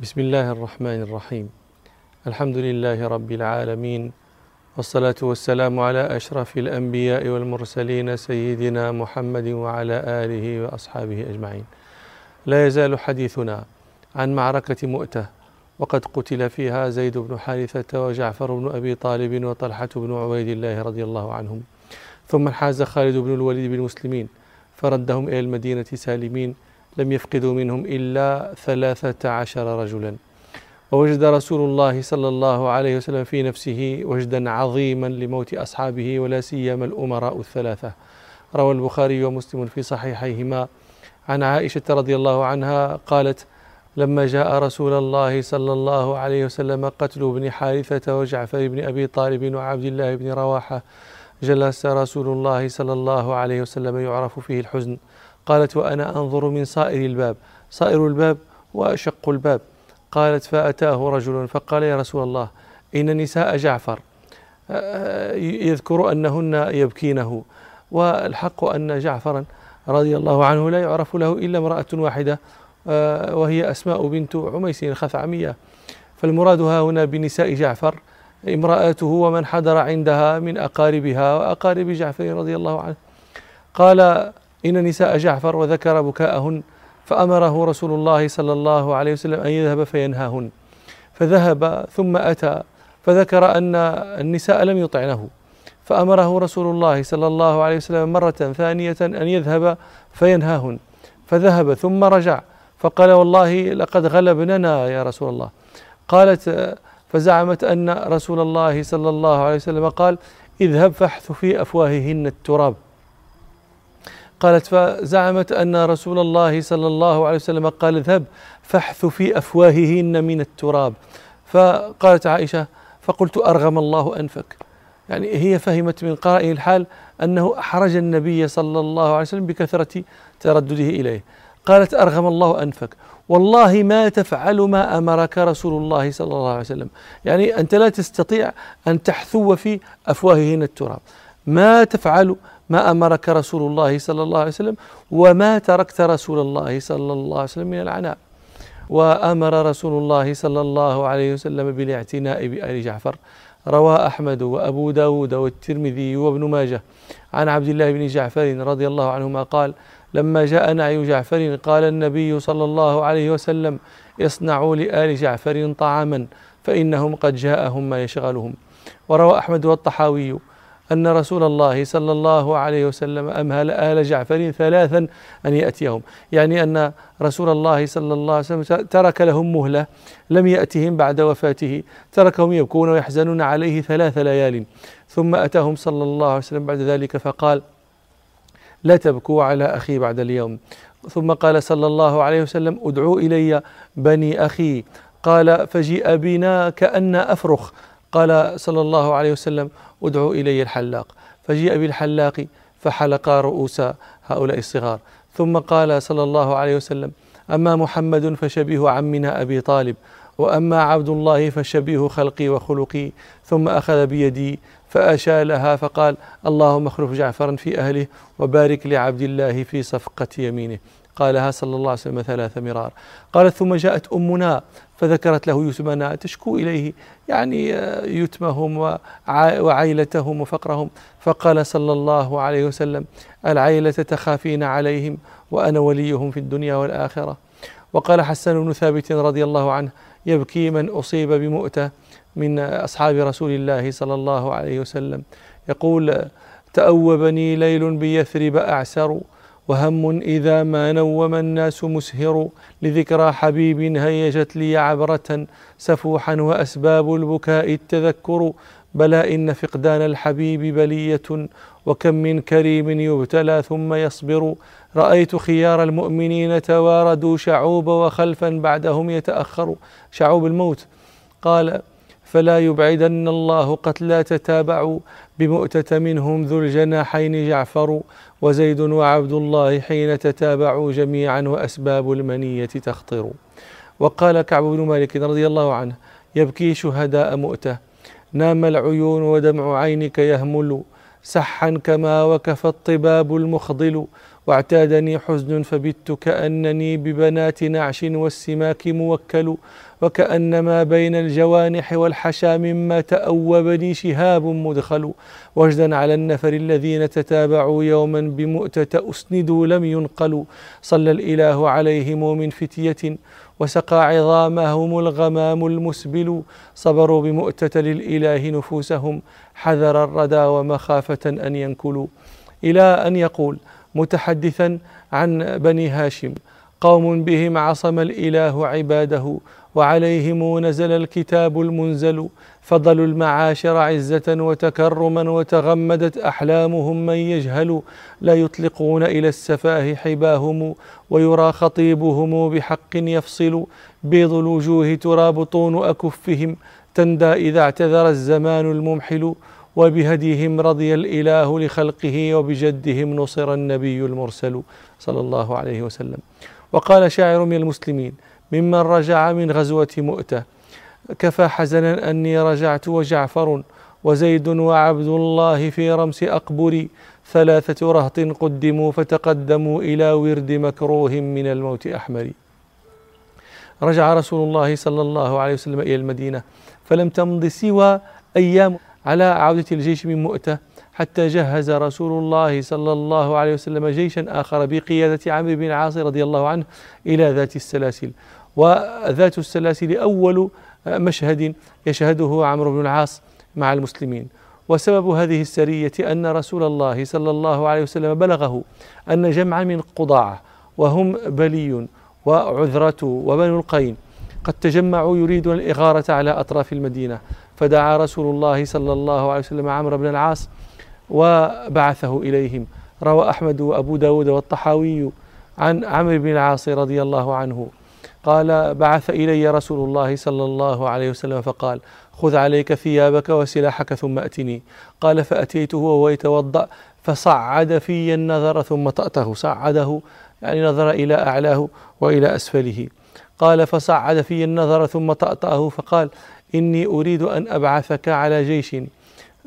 بسم الله الرحمن الرحيم الحمد لله رب العالمين والصلاة والسلام على أشرف الأنبياء والمرسلين سيدنا محمد وعلى آله وأصحابه أجمعين لا يزال حديثنا عن معركة مؤتة وقد قتل فيها زيد بن حارثة وجعفر بن أبي طالب وطلحة بن عبيد الله رضي الله عنهم ثم انحاز خالد بن الوليد بالمسلمين فردهم إلى المدينة سالمين لم يفقدوا منهم إلا ثلاثة عشر رجلا. ووجد رسول الله صلى الله عليه وسلم في نفسه وجدا عظيما لموت أصحابه ولا سيما الأمراء الثلاثة. روى البخاري ومسلم في صحيحيهما. عن عائشة رضي الله عنها قالت لما جاء رسول الله صلى الله عليه وسلم قتل ابن حارثة وجعفر بن أبي طالب وعبد الله بن رواحة جلس رسول الله صلى الله عليه وسلم يعرف فيه الحزن. قالت وأنا أنظر من صائر الباب. صائر الباب وأشق الباب. قالت فأتاه رجل فقال يا رسول الله إن نساء جعفر آه، يذكر أنهن يبكينه والحق أن جعفرا رضي الله عنه لا يعرف له إلا امرأة واحدة آه، وهي أسماء بنت عميس الخثعمية فالمراد ها هنا بنساء جعفر امرأته ومن حضر عندها من أقاربها وأقارب جعفر رضي الله عنه. قال إن نساء جعفر وذكر بكاءهن فأمره رسول الله صلى الله عليه وسلم أن يذهب فينهاهن. فذهب ثم أتى فذكر أن النساء لم يطعنه. فأمره رسول الله صلى الله عليه وسلم مرة ثانية أن يذهب فينهاهن. فذهب ثم رجع فقال والله لقد غلبننا يا رسول الله. قالت فزعمت أن رسول الله صلى الله عليه وسلم قال اذهب فاحث في أفواههن التراب. قالت فزعمت أن رسول الله صلى الله عليه وسلم قال اذهب فاحث في أفواههن من التراب. فقالت عائشة فقلت أرغم الله أنفك. يعني هي فهمت من قرائن الحال أنه أحرج النبي صلى الله عليه وسلم بكثرة تردده إليه. قالت أرغم الله أنفك. والله ما تفعل ما أمرك رسول الله صلى الله عليه وسلم. يعني أنت لا تستطيع أن تحثو في أفواههن التراب. ما تفعل ما أمرك رسول الله صلى الله عليه وسلم وما تركت رسول الله صلى الله عليه وسلم من العناء. وأمر رسول الله صلى الله عليه وسلم بالاعتناء بآل جعفر. روى أحمد وأبو داود والترمذي وابن ماجه. عن عبد الله بن جعفر رضي الله عنهما قال لما جاء نعي جعفر قال النبي صلى الله عليه وسلم اصنعوا لآل جعفر طعاما فإنهم قد جاءهم ما يشغلهم. وروى أحمد والطحاوي أن رسول الله صلى الله عليه وسلم أمهل آل جعفر ثلاثا أن يأتيهم. يعني أن رسول الله صلى الله عليه وسلم ترك لهم مهلة لم يأتهم بعد وفاته. تركهم يبكون ويحزنون عليه ثلاث ليال. ثم أتاهم صلى الله عليه وسلم بعد ذلك فقال لا تبكوا على أخي بعد اليوم. ثم قال صلى الله عليه وسلم ادعوا إلي بني أخي. قال فجيء بنا كأن أفرخ. قال صلى الله عليه وسلم ادعوا إلي الحلاق. فجيء بالحلاق فحلق رؤوس هؤلاء الصغار. ثم قال صلى الله عليه وسلم أما محمد فشبيه عمنا أبي طالب وأما عبد الله فشبيه خلقي وخلقي ثم أخذ بيدي فأشالها فقال اللهم اخلف جعفرا في أهله وبارك لعبد الله في صفقة يمينه. قالها صلى الله عليه وسلم ثلاث مرار. قالت ثم جاءت أمنا فذكرت له يتمنا تشكو إليه يعني يتمهم وعيلتهم وفقرهم. فقال صلى الله عليه وسلم العيلة تخافين عليهم وأنا وليهم في الدنيا والآخرة. وقال حسن بن ثابت رضي الله عنه يبكي من أصيب بمؤتة من أصحاب رسول الله صلى الله عليه وسلم. يقول تأوبني ليل بيثرب أعسر وهم إذا ما نوم الناس مسهر. لذكرى حبيب هيجت لي عبرة سفوحا وأسباب البكاء التذكر. بلى إن فقدان الحبيب بلية وكم من كريم يبتلى ثم يصبر. رأيت خيار المؤمنين تواردوا شعوب وخلفا بعدهم يتأخر. شعوب الموت. قال فلا يبعدن الله قتلى تتابعوا بمؤتة منهم ذو الجناحين جعفر وزيد وعبد الله حين تتابعوا جميعا وأسباب المنية تخطر. وقال كعب بن مالك رضي الله عنه يبكي شهداء مؤتة. نام العيون ودمع عينك يهمل سحا كما وكف الطباب المخضل. واعتادني حزن فبت كأنني ببنات نعش والسماك موكل وكأن ما بين الجوانح والحشا مما تأوبني شهاب مدخل. وجدا على النفر الذين تتابعوا يوما بمؤتة أسندوا لم ينقلوا صلى الإله عليهم من فتية وسقى عظامهم الغمام المسبل. صبروا بمؤتة للإله نفوسهم. حذر الردى ومخافة أن ينكلوا. إلى أن يقول متحدثا عن بني هاشم. قوم بهم عصم الإله عباده وعليهم نزل الكتاب المنزل فضلوا المعاشر عزة وتكرما وتغمدت أحلامهم من يجهل. لا يطلقون إلى السفاه حباهم ويرى خطيبهم بحق يفصل. بيض الوجوه تراب طون أكفهم تندى إذا اعتذر الزمان الممحل. وبهديهم رضي الإله لخلقه وبجدهم نصر النبي المرسل صلى الله عليه وسلم. وقال شاعر من المسلمين ممن رجع من غزوة مؤتة كفى حزنا أني رجعت وجعفر وزيد وعبد الله في رمس أقبري ثلاثة رهط قدموا فتقدموا إلى ورد مكروه من الموت أحمر. رجع رسول الله صلى الله عليه وسلم إلى المدينة فلم تمض سوى أيام على عودة الجيش من مؤتة حتى جهز رسول الله صلى الله عليه وسلم جيشا آخر بقيادة عمرو بن العاص رضي الله عنه إلى ذات السلاسل. وذات السلاسل أول مشهد يشهده عمرو بن العاص مع المسلمين. وسبب هذه السرية أن رسول الله صلى الله عليه وسلم بلغه أن جمعا من قضاعة وهم بلي وعذرة وبنو القين قد تجمعوا يريدون الإغارة على أطراف المدينة. فدعا رسول الله صلى الله عليه وسلم عمرو بن العاص وبعثه إليهم. روى أحمد وأبو داود والطحاوي عن عمرو بن العاص رضي الله عنه. قال بعث إلي رسول الله صلى الله عليه وسلم فقال خذ عليك ثيابك وسلاحك ثم أتني قال فأتيته وهو يتوضأ فصعد في النظر ثم طأته صعده يعني نظر إلى أعلاه وإلى أسفله. قال فصعد في النظر ثم طأطأه فقال إني أريد أن أبعثك على جيش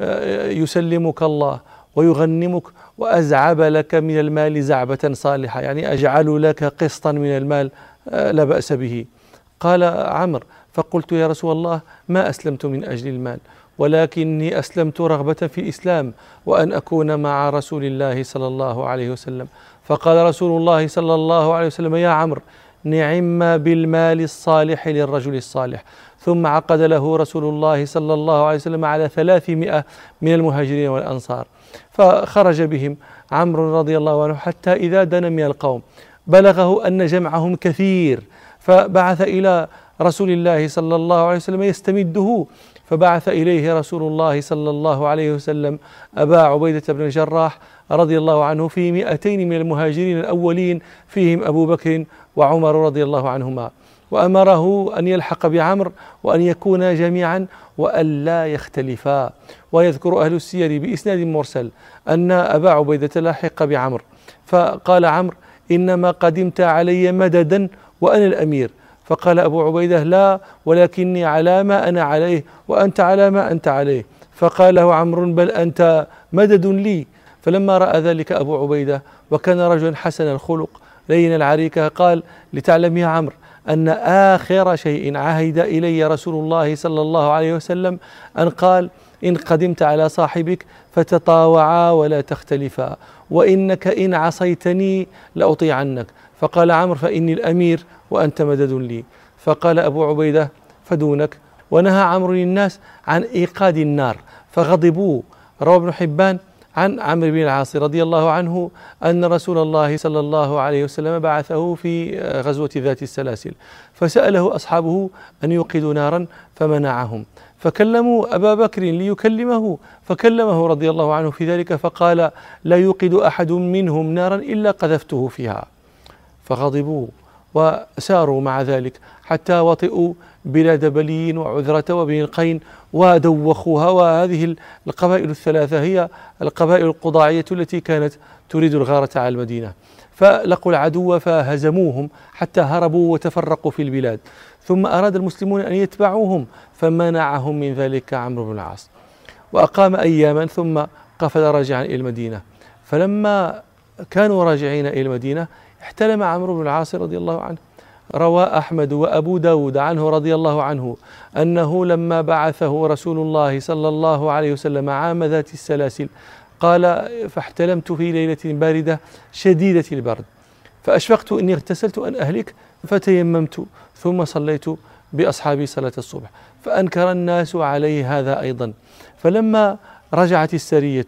آه، يسلمك الله ويغنمك وأزعب لك من المال زعبة صالحة. يعني أجعل لك قسطا من المال آه، لا بأس به. قال عمرو فقلت يا رسول الله ما أسلمت من أجل المال ولكني أسلمت رغبة في الإسلام وأن أكون مع رسول الله صلى الله عليه وسلم. فقال رسول الله صلى الله عليه وسلم يا عمرو نعم بالمال الصالح للرجل الصالح. ثم عقد له رسول الله صلى الله عليه وسلم على ثلاثمائة من المهاجرين والأنصار. فخرج بهم عمرو رضي الله عنه حتى إذا دنا من القوم. بلغه أن جمعهم كثير. فبعث إلى رسول الله صلى الله عليه وسلم يستمده. فبعث إليه رسول الله صلى الله عليه وسلم أبا عبيدة بن الجراح رضي الله عنه في مئتين من المهاجرين الأولين. فيهم أبو بكر وعمر رضي الله عنهما. وأمره أن يلحق بعمر وأن يكونا جميعا وأن لا يختلفا. ويذكر أهل السير بإسناد مرسل أن أبا عبيدة لاحق بعمر فقال عمرو إنما قدمت علي مددا وأنا الأمير. فقال أبو عبيدة لا ولكني على ما أنا عليه وأنت على ما أنت عليه. فقال له عمرو بل أنت مدد لي. فلما رأى ذلك أبو عبيدة وكان رجلا حسن الخلق لين العريكة قال لتعلم يا عمرو أن آخر شيء عهد إلي رسول الله صلى الله عليه وسلم أن قال إن قدمت على صاحبك فتطاوعا ولا تختلفا وإنك إن عصيتني لأطيعنك. فقال عمرو فإني الأمير وأنت مدد لي. فقال أبو عبيدة فدونك. ونهى عمرو الناس عن إيقاد النار فغضبوا. روى ابن حبان عن عمرو بن العاص رضي الله عنه أن رسول الله صلى الله عليه وسلم بعثه في غزوة ذات السلاسل. فسأله أصحابه أن يوقدوا نارا فمنعهم. فكلموا أبا بكر ليكلمه. فكلمه رضي الله عنه في ذلك فقال لا يوقد أحد منهم نارا إلا قذفته فيها. فغضبوا وساروا مع ذلك حتى وطئوا بلاد بلين وعذرة وبني القين ودوخوها. وهذه القبائل الثلاثة هي القبائل القضاعية التي كانت تريد الغارة على المدينة. فلقوا العدو فهزموهم حتى هربوا وتفرقوا في البلاد. ثم أراد المسلمون أن يتبعوهم فمنعهم من ذلك عمرو بن العاص. وأقام أياما ثم قفل راجعا إلى المدينة. فلما كانوا راجعين إلى المدينة احتلم عمرو بن العاص رضي الله عنه. روى أحمد وأبو داود عنه رضي الله عنه أنه لما بعثه رسول الله صلى الله عليه وسلم عام ذات السلاسل قال فاحتلمت في ليلة باردة شديدة البرد فأشفقت إني اغتسلت أن أهلك فتيممت ثم صليت بأصحابي صلاة الصبح فأنكر الناس علي هذا أيضا. فلما رجعت السرية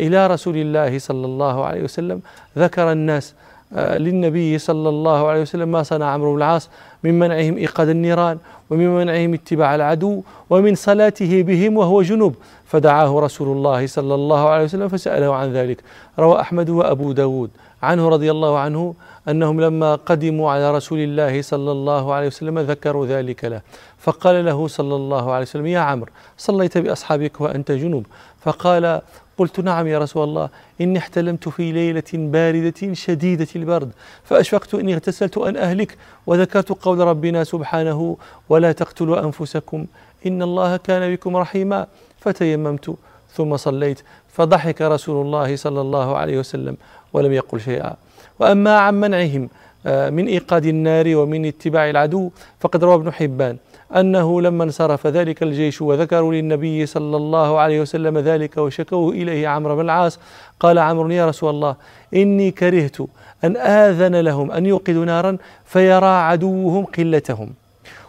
إلى رسول الله صلى الله عليه وسلم ذكر الناس للنبي صلى الله عليه وسلم ما صنع عمرو بن العاص من منعهم إيقاد النيران ومن منعهم اتباع العدو ومن صلاته بهم وهو جنوب. فدعاه رسول الله صلى الله عليه وسلم فسأله عن ذلك. روى أحمد وأبو داود عنه رضي الله عنه أنهم لما قدموا على رسول الله صلى الله عليه وسلم ذكروا ذلك له. فقال له صلى الله عليه وسلم يا عمرو صليت بأصحابك وأنت جنوب. فقال قلت نعم يا رسول الله إني احتلمت في ليلة باردة شديدة البرد فأشفقت إني اغتسلت أن أهلك وذكرت قول ربنا سبحانه ولا تقتلوا أنفسكم إن الله كان بكم رحيما فتيممت ثم صليت فضحك رسول الله صلى الله عليه وسلم ولم يقل شيئا. وأما عن منعهم آه، من إيقاد النار ومن اتباع العدو فقد روى ابن حبان. أنه لما انصرف ذلك الجيش وذكروا للنبي صلى الله عليه وسلم ذلك وشكوه إليه عمرو بن العاص قال عمرو يا رسول الله إني كرهت أن آذن لهم أن يوقدوا نارا فيرى عدوهم قلتهم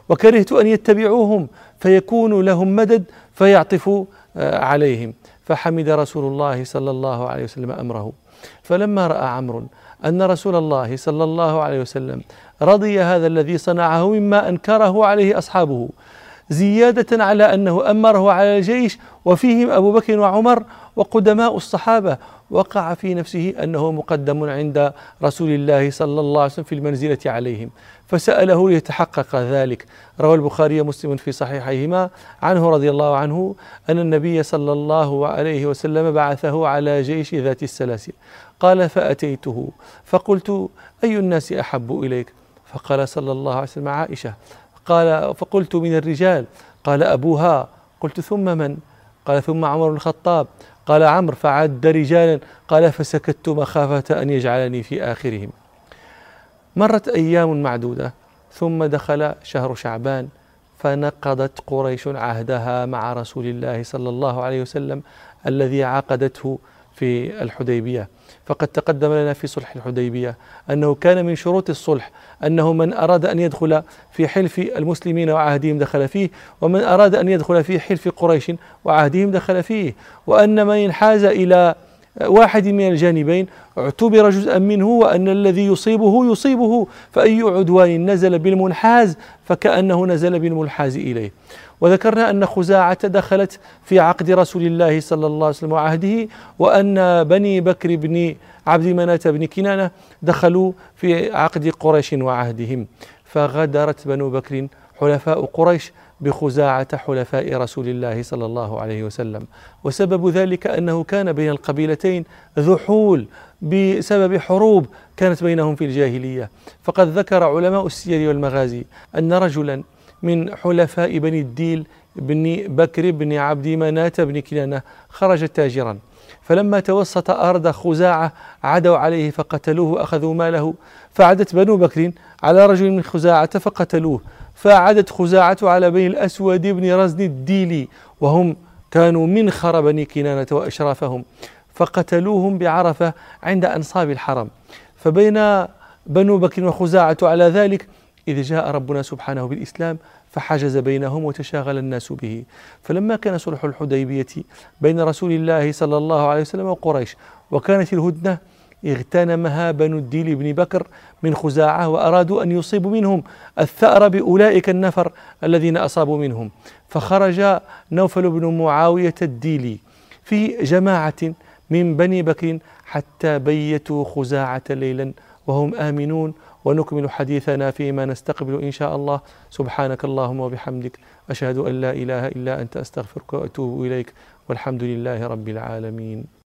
وكرهت أن يتبعوهم فيكون لهم مدد فيعطفوا آه، عليهم فحمد رسول الله صلى الله عليه وسلم أمره. فلما رأى عمرو أن رسول الله صلى الله عليه وسلم رضي هذا الذي صنعه مما أنكره عليه أصحابه زيادة على أنه أمره على الجيش وفيهم أبو بكر وعمر وقدماء الصحابة وقع في نفسه أنه مقدم عند رسول الله صلى الله عليه وسلم في المنزلة عليهم. فسأله ليتحقق ذلك. روى البخاري ومسلم في صحيحيهما عنه رضي الله عنه أن النبي صلى الله عليه وسلم بعثه على جيش ذات السلاسل. قال فأتيته. فقلت أي الناس أحب إليك؟ فقال صلى الله عليه وسلم عائشة. قال فقلت من الرجال. قال أبوها. قلت ثم من؟ قال ثم عمر بن الخطاب. قال عمرو فعد رجالا. قال فسكت مخافة أن يجعلني في آخرهم. مرت أيام معدودة ثم دخل شهر شعبان فنقضت قريش عهدها مع رسول الله صلى الله عليه وسلم الذي عقدته في الحديبية. فقد تقدم لنا في صلح الحديبية أنه كان من شروط الصلح أنه من أراد أن يدخل في حلف المسلمين وعهدهم دخل فيه ومن أراد أن يدخل في حلف قريش وعهدهم دخل فيه وأن من انحاز إلى واحد من الجانبين اعتبر جزءا منه وأن الذي يصيبه يصيبه فأي عدوان نزل بالمنحاز فكأنه نزل بالمنحاز إليه. وذكرنا أن خزاعة دخلت في عقد رسول الله صلى الله عليه وسلم وعهده وأن بني بكر بن عبد مناة بن كنانة دخلوا في عقد قريش وعهدهم. فغدرت بنو بكر حلفاء قريش بخزاعة حلفاء رسول الله صلى الله عليه وسلم. وسبب ذلك أنه كان بين القبيلتين ذحول بسبب حروب كانت بينهم في الجاهلية. فقد ذكر علماء السير والمغازي أن رجلا من حلفاء بني الديل بن بكر بن عبد مناة بن كنانة خرج تاجرا. فلما توسط أرض خزاعة عدوا عليه فقتلوه وأخذوا ماله فعدت بنو بكر على رجل من خزاعة فقتلوه. فعدت خزاعة على بني الأسود بن رزن الديلي وهم كانوا منخر بني كنانة وأشرافهم فقتلوهم بعرفة عند أنصاب الحرم. فبين بنو بكر وخزاعة على ذلك إذ جاء ربنا سبحانه بالإسلام فحجز بينهم وتشاغل الناس به. فلما كان صلح الحديبية بين رسول الله صلى الله عليه وسلم وقريش وكانت الهدنة اغتنمها بنو الديل بن بكر من خزاعة وأرادوا أن يصيبوا منهم الثأر بأولئك النفر الذين أصابوا منهم. فخرج نوفل بن معاوية الديلي في جماعة من بني بكر حتى بيتوا خزاعة ليلا وهم آمنون. ونكمل حديثنا فيما نستقبل إن شاء الله. سبحانك اللهم وبحمدك. أشهد أن لا إله إلا أنت أستغفرك وأتوب إليك. والحمد لله رب العالمين.